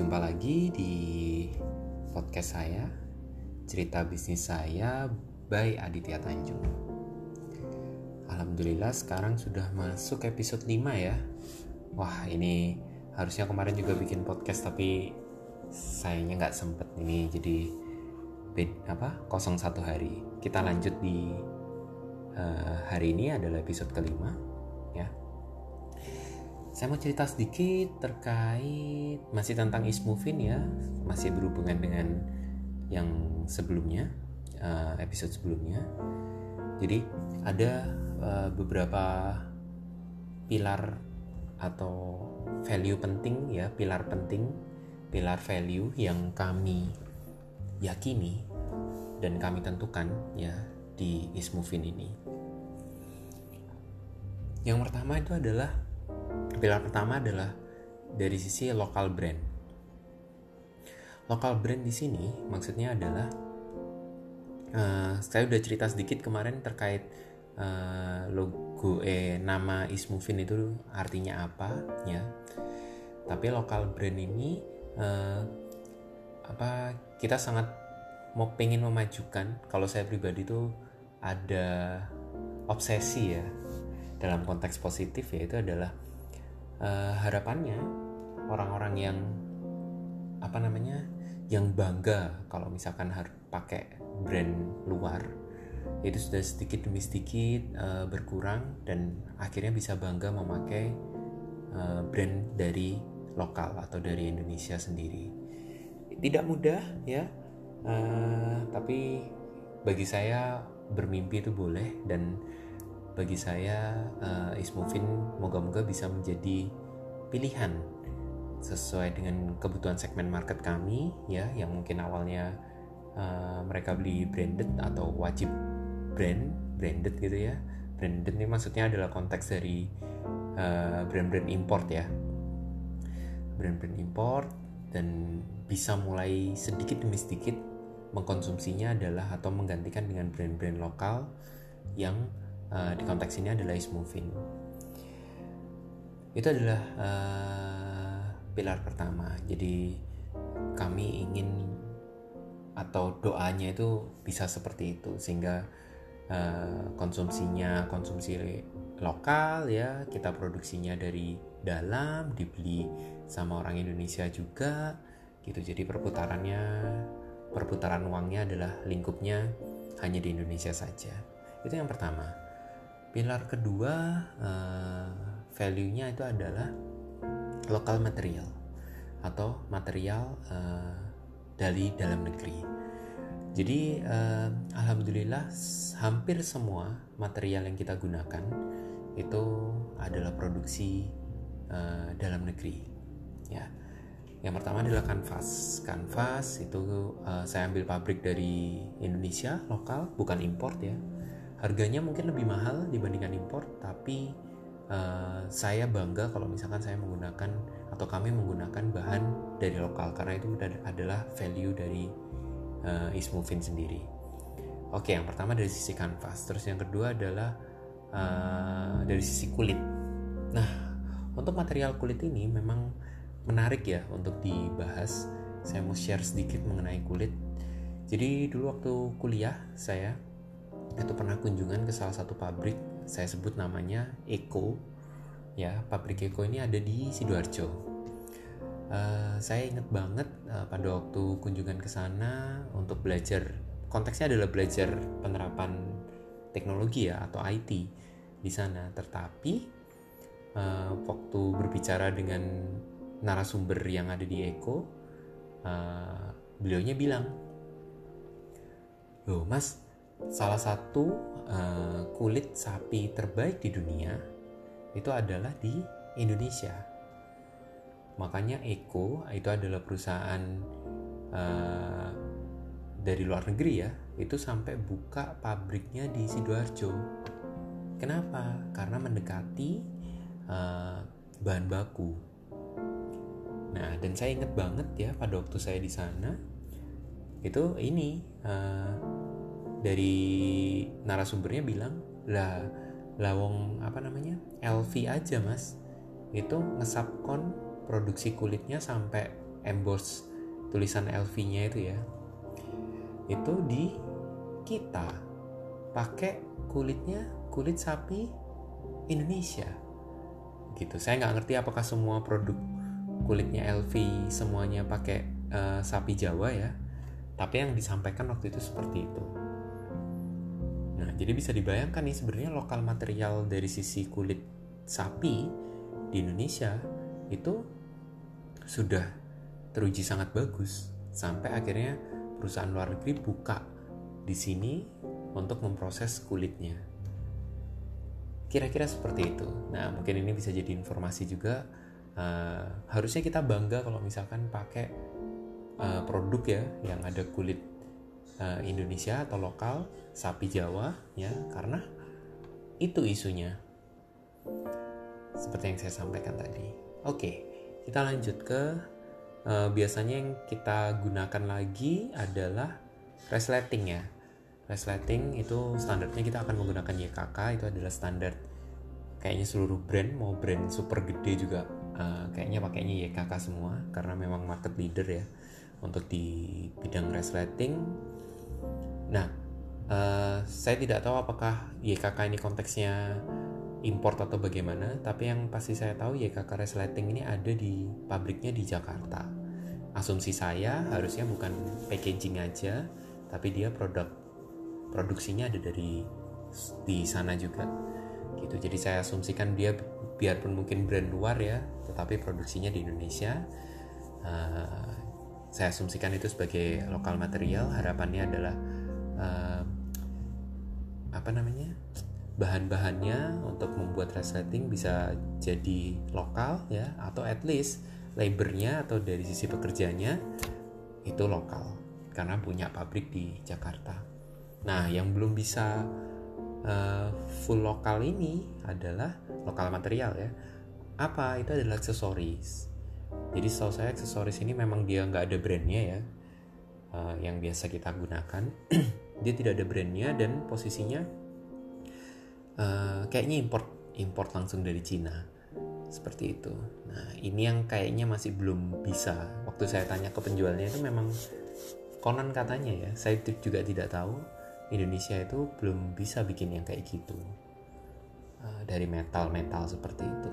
jumpa lagi di podcast saya, cerita bisnis saya by Aditya Tanjung. Alhamdulillah sekarang sudah masuk episode 5 ya. Wah ini harusnya kemarin juga bikin podcast tapi sayangnya nggak sempet ini jadi bed, apa kosong satu hari. Kita lanjut di uh, hari ini adalah episode kelima saya mau cerita sedikit terkait masih tentang Ismovin ya, masih berhubungan dengan yang sebelumnya, uh, episode sebelumnya. Jadi ada uh, beberapa pilar atau value penting ya, pilar penting, pilar value yang kami yakini dan kami tentukan ya di Ismovin ini. Yang pertama itu adalah pilar pertama adalah dari sisi lokal brand. Lokal brand di sini maksudnya adalah uh, saya udah cerita sedikit kemarin terkait uh, logo eh nama Ismovin itu artinya apa ya. Tapi lokal brand ini uh, apa kita sangat mau pengen memajukan kalau saya pribadi tuh ada obsesi ya dalam konteks positif ya itu adalah uh, harapannya orang-orang yang apa namanya yang bangga kalau misalkan harus pakai brand luar itu sudah sedikit demi sedikit uh, berkurang dan akhirnya bisa bangga memakai uh, brand dari lokal atau dari Indonesia sendiri. Tidak mudah ya uh, tapi bagi saya bermimpi itu boleh dan bagi saya uh, Ismovin moga-moga bisa menjadi pilihan sesuai dengan kebutuhan segmen market kami ya yang mungkin awalnya uh, mereka beli branded atau wajib brand branded gitu ya. Branded ini maksudnya adalah konteks dari brand brand-brand import ya. Brand-brand import dan bisa mulai sedikit demi sedikit mengkonsumsinya adalah atau menggantikan dengan brand-brand lokal yang uh, di konteks ini adalah is moving. Itu adalah uh, pilar pertama. Jadi kami ingin atau doanya itu bisa seperti itu sehingga uh, konsumsinya konsumsi lokal ya kita produksinya dari dalam dibeli sama orang Indonesia juga gitu. Jadi perputarannya perputaran uangnya adalah lingkupnya hanya di Indonesia saja. Itu yang pertama pilar kedua uh, value-nya itu adalah lokal material atau material uh, dari dalam negeri. Jadi uh, alhamdulillah hampir semua material yang kita gunakan itu adalah produksi uh, dalam negeri. Ya. Yang pertama adalah kanvas. Kanvas itu uh, saya ambil pabrik dari Indonesia lokal, bukan import ya harganya mungkin lebih mahal dibandingkan impor tapi uh, saya bangga kalau misalkan saya menggunakan atau kami menggunakan bahan dari lokal karena itu adalah value dari uh, Ismovin sendiri. Oke yang pertama dari sisi kanvas terus yang kedua adalah uh, dari sisi kulit. Nah untuk material kulit ini memang menarik ya untuk dibahas. Saya mau share sedikit mengenai kulit. Jadi dulu waktu kuliah saya itu pernah kunjungan ke salah satu pabrik saya sebut namanya Eko. Ya pabrik Eko ini ada di sidoarjo. Uh, saya ingat banget uh, pada waktu kunjungan ke sana untuk belajar konteksnya adalah belajar penerapan teknologi ya atau IT di sana. Tetapi uh, waktu berbicara dengan narasumber yang ada di Eko uh, beliaunya bilang loh mas salah satu uh, kulit sapi terbaik di dunia itu adalah di Indonesia. Makanya Eko itu adalah perusahaan uh, dari luar negeri ya, itu sampai buka pabriknya di sidoarjo. Kenapa? Karena mendekati uh, bahan baku. Nah, dan saya ingat banget ya pada waktu saya di sana itu ini uh, dari narasumbernya bilang lah lawong apa namanya LV aja mas. Itu ngesapkon produksi kulitnya sampai emboss tulisan LV-nya itu ya. Itu di kita pakai kulitnya kulit sapi Indonesia. Gitu. Saya nggak ngerti apakah semua produk kulitnya LV semuanya pakai uh, sapi Jawa ya tapi yang disampaikan waktu itu seperti itu nah jadi bisa dibayangkan nih sebenarnya lokal material dari sisi kulit sapi di Indonesia itu sudah teruji sangat bagus sampai akhirnya perusahaan luar negeri buka di sini untuk memproses kulitnya. Kira-kira seperti itu. Nah, mungkin ini bisa jadi informasi juga. Uh, harusnya kita bangga kalau misalkan pakai uh, produk ya yang ada kulit uh, Indonesia atau lokal sapi Jawa ya karena itu isunya seperti yang saya sampaikan tadi. Oke, kita lanjut ke uh, biasanya yang kita gunakan lagi adalah resleting ya. Resleting itu standarnya kita akan menggunakan YKK itu adalah standar kayaknya seluruh brand mau brand super gede juga uh, kayaknya pakainya YKK semua karena memang market leader ya untuk di bidang resleting. Nah, uh, saya tidak tahu apakah YKK ini konteksnya import atau bagaimana, tapi yang pasti saya tahu YKK Resleting ini ada di pabriknya di Jakarta. Asumsi saya harusnya bukan packaging aja, tapi dia produk produksinya ada dari di sana juga. Gitu. Jadi saya asumsikan dia biarpun mungkin brand luar ya, tetapi produksinya di Indonesia. Uh, saya asumsikan itu sebagai lokal material. Harapannya adalah uh, apa namanya? bahan-bahannya untuk membuat resleting bisa jadi lokal ya atau at least labornya atau dari sisi pekerjanya itu lokal karena punya pabrik di Jakarta. Nah, yang belum bisa uh, full lokal ini adalah lokal material ya. Apa itu adalah aksesoris. Jadi setahu saya aksesoris ini memang dia nggak ada brandnya ya, uh, yang biasa kita gunakan. dia tidak ada brandnya dan posisinya uh, kayaknya import import langsung dari Cina seperti itu. Nah ini yang kayaknya masih belum bisa. Waktu saya tanya ke penjualnya itu memang konon katanya ya, saya juga tidak tahu Indonesia itu belum bisa bikin yang kayak gitu uh, dari metal metal seperti itu.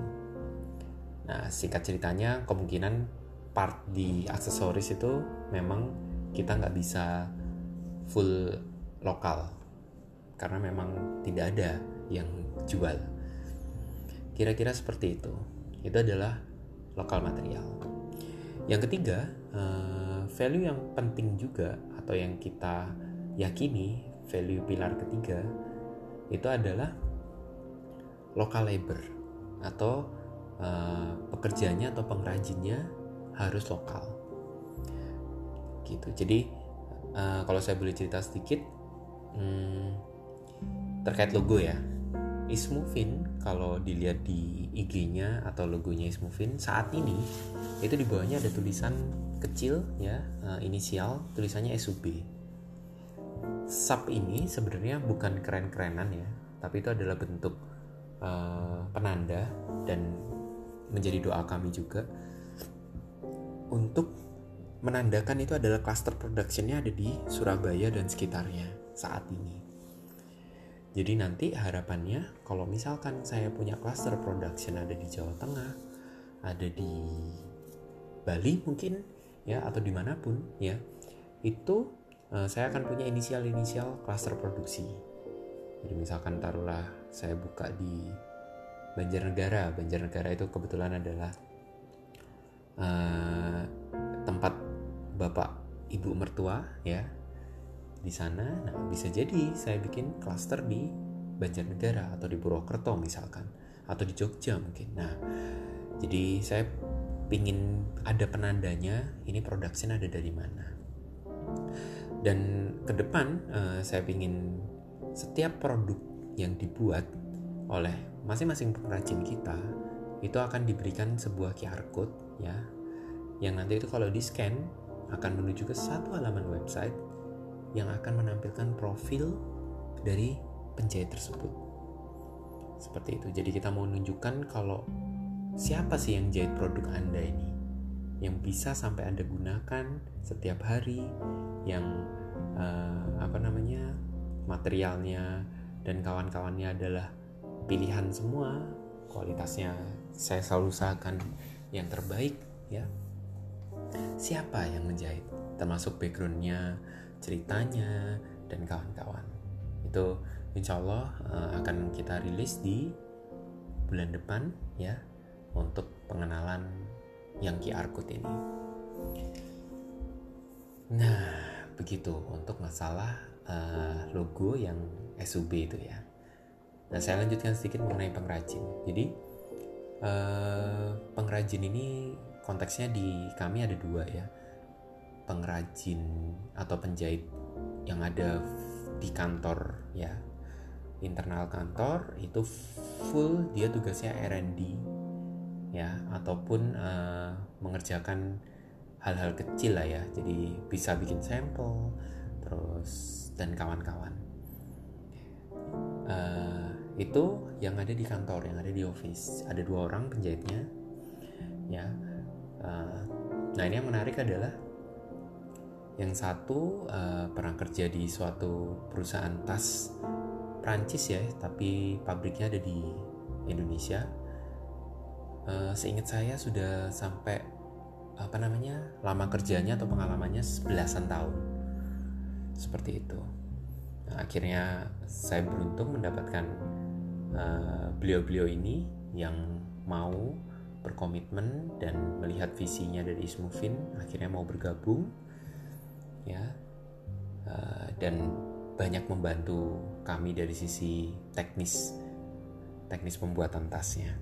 Nah singkat ceritanya kemungkinan part di aksesoris itu memang kita nggak bisa full lokal karena memang tidak ada yang jual. Kira-kira seperti itu. Itu adalah lokal material. Yang ketiga, uh, value yang penting juga atau yang kita yakini, value pilar ketiga itu adalah lokal labor atau uh, pekerjanya atau pengrajinnya harus lokal. Gitu. Jadi uh, kalau saya boleh cerita sedikit hmm, terkait logo ya Ismovin kalau dilihat di IG-nya atau logonya Ismovin saat ini itu di bawahnya ada tulisan kecil ya uh, inisial tulisannya SUB. Sub ini sebenarnya bukan keren-kerenan ya, tapi itu adalah bentuk uh, penanda dan menjadi doa kami juga untuk menandakan itu adalah cluster productionnya ada di Surabaya dan sekitarnya saat ini. Jadi nanti harapannya kalau misalkan saya punya cluster production ada di Jawa Tengah, ada di Bali mungkin ya atau di mana pun ya, itu uh, saya akan punya inisial-inisial cluster produksi. Jadi misalkan taruhlah saya buka di Banjarnegara, Banjarnegara itu kebetulan adalah uh, tempat bapak ibu mertua ya di sana. Nah bisa jadi saya bikin klaster di Banjarnegara atau di Purwokerto misalkan atau di Jogja mungkin. Nah jadi saya pingin ada penandanya ini production ada dari mana. Dan ke depan uh, saya pingin setiap produk yang dibuat oleh masing-masing pengrajin kita itu akan diberikan sebuah QR code ya yang nanti itu kalau di scan akan menuju ke satu halaman website yang akan menampilkan profil dari penjahit tersebut. Seperti itu. Jadi kita mau menunjukkan kalau siapa sih yang jahit produk Anda ini? Yang bisa sampai Anda gunakan setiap hari, yang uh, apa namanya materialnya dan kawan-kawannya adalah pilihan semua, kualitasnya saya selalu usahakan yang terbaik ya. Siapa yang menjahit? Termasuk backgroundnya, ceritanya, dan kawan-kawan. Itu insya Allah uh, akan kita rilis di bulan depan ya untuk pengenalan yang QR code ini. Nah, begitu untuk masalah uh, logo yang SUB itu ya. Nah, saya lanjutkan sedikit mengenai pengrajin. Jadi, uh, pengrajin ini konteksnya di kami ada dua ya. Pengrajin atau penjahit yang ada di kantor ya internal kantor itu full dia tugasnya R&D ya ataupun uh, mengerjakan hal-hal kecil lah ya jadi bisa bikin sampel terus dan kawan-kawan uh, itu yang ada di kantor yang ada di office ada dua orang penjahitnya ya uh, nah ini yang menarik adalah yang satu uh, pernah kerja di suatu perusahaan tas Prancis ya, tapi pabriknya ada di Indonesia. Uh, seingat saya sudah sampai apa namanya lama kerjanya atau pengalamannya belasan tahun seperti itu. Nah, akhirnya saya beruntung mendapatkan uh, beliau-beliau ini yang mau berkomitmen dan melihat visinya dari Ismufin akhirnya mau bergabung ya uh, dan banyak membantu kami dari sisi teknis teknis pembuatan tasnya.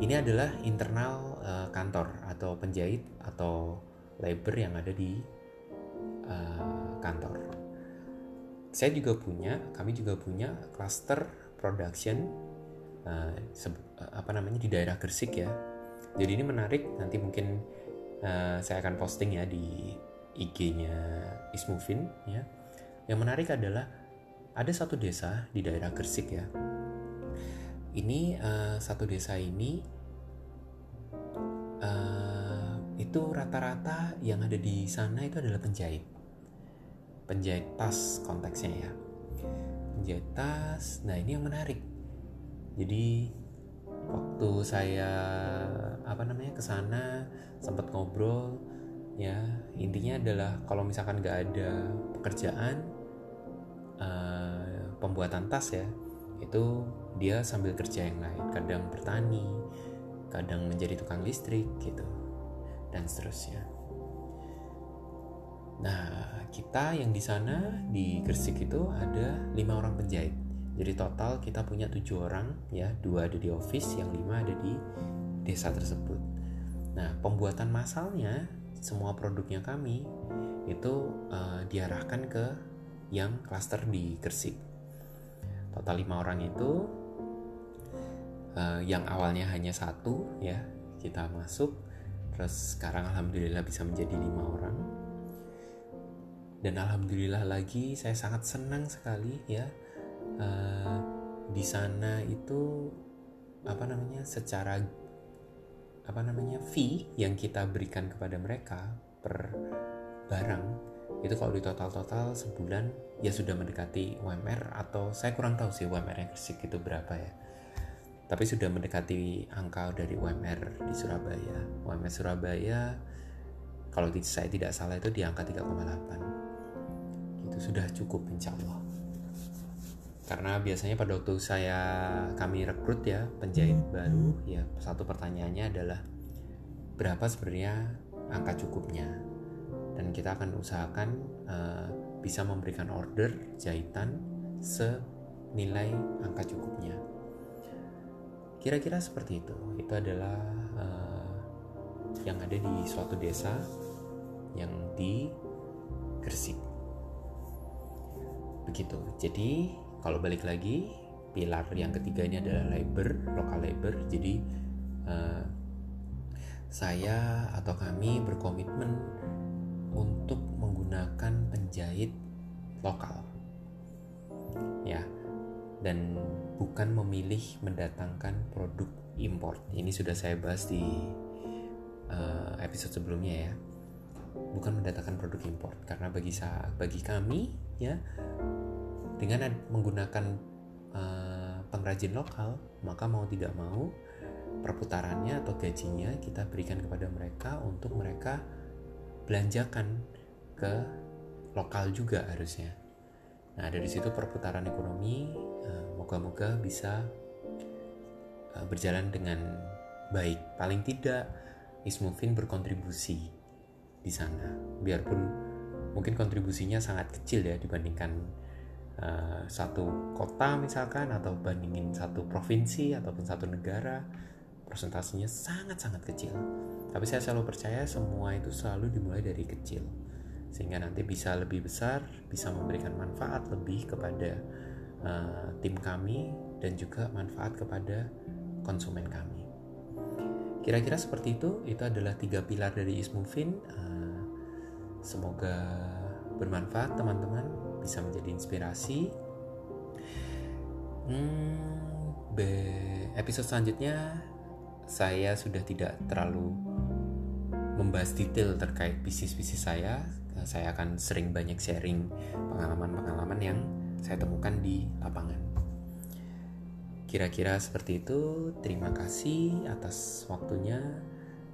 Ini adalah internal uh, kantor atau penjahit atau labor yang ada di uh, kantor. Saya juga punya, kami juga punya cluster production uh, apa namanya di daerah Gresik ya. Jadi ini menarik. Nanti mungkin uh, saya akan posting ya di IG-nya Ismufin ya. Yang menarik adalah ada satu desa di daerah Gresik ya. Ini uh, satu desa ini uh, itu rata-rata yang ada di sana itu adalah penjahit. Penjahit tas konteksnya ya. Penjahit tas. Nah, ini yang menarik. Jadi waktu saya apa namanya ke sana sempat ngobrol ya intinya adalah kalau misalkan nggak ada pekerjaan uh, pembuatan tas ya itu dia sambil kerja yang lain kadang bertani kadang menjadi tukang listrik gitu dan seterusnya nah kita yang di sana di Gresik itu ada lima orang penjahit jadi total kita punya tujuh orang ya dua ada di office yang lima ada di desa tersebut nah pembuatan masalnya semua produknya kami itu uh, diarahkan ke yang klaster di Gresik. Total lima orang itu uh, yang awalnya hanya satu ya kita masuk, terus sekarang alhamdulillah bisa menjadi lima orang. Dan alhamdulillah lagi saya sangat senang sekali ya uh, di sana itu apa namanya secara apa namanya fee yang kita berikan kepada mereka per barang itu kalau di total-total sebulan ya sudah mendekati UMR atau saya kurang tahu sih UMR yang Gresik itu berapa ya. Tapi sudah mendekati angka dari UMR di Surabaya. UMR Surabaya kalau saya tidak salah itu di angka 3,8 itu sudah cukup insya Allah. Karena biasanya pada waktu saya kami rekrut ya penjahit hmm. baru ya satu pertanyaannya adalah berapa sebenarnya angka cukupnya? Dan kita akan usahakan uh, bisa memberikan order jahitan senilai angka cukupnya. Kira-kira seperti itu. Itu adalah uh, yang ada di suatu desa yang di Gresik begitu jadi kalau balik lagi pilar yang ketiga ini adalah labor lokal labor jadi uh, saya atau kami berkomitmen untuk menggunakan penjahit lokal ya dan bukan memilih mendatangkan produk import. Ini sudah saya bahas di uh, episode sebelumnya ya. Bukan mendatangkan produk import karena bagi saya, bagi kami ya dengan menggunakan uh, pengrajin lokal maka mau tidak mau perputarannya atau gajinya kita berikan kepada mereka untuk mereka belanjakan ke lokal juga harusnya. Nah dari situ perputaran ekonomi uh, moga-moga bisa uh, berjalan dengan baik. Paling tidak Ismufin berkontribusi di sana, biarpun mungkin kontribusinya sangat kecil ya dibandingkan uh, satu kota misalkan atau bandingin satu provinsi ataupun satu negara persentasenya sangat-sangat kecil. Tapi saya selalu percaya semua itu selalu dimulai dari kecil. Sehingga nanti bisa lebih besar, bisa memberikan manfaat lebih kepada uh, tim kami dan juga manfaat kepada konsumen kami. Kira-kira seperti itu, itu adalah tiga pilar dari Ismufin. Uh, semoga bermanfaat teman-teman, bisa menjadi inspirasi. Hmm, episode selanjutnya saya sudah tidak terlalu membahas detail terkait bisnis-bisnis saya. Saya akan sering banyak sharing pengalaman-pengalaman yang saya temukan di lapangan. Kira-kira seperti itu. Terima kasih atas waktunya.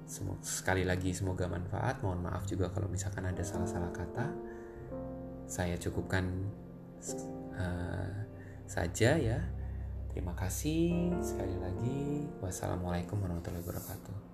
Sekali lagi semoga manfaat. Mohon maaf juga kalau misalkan ada salah-salah kata. Saya cukupkan uh, saja ya. Terima kasih sekali lagi. Wassalamualaikum warahmatullahi wabarakatuh.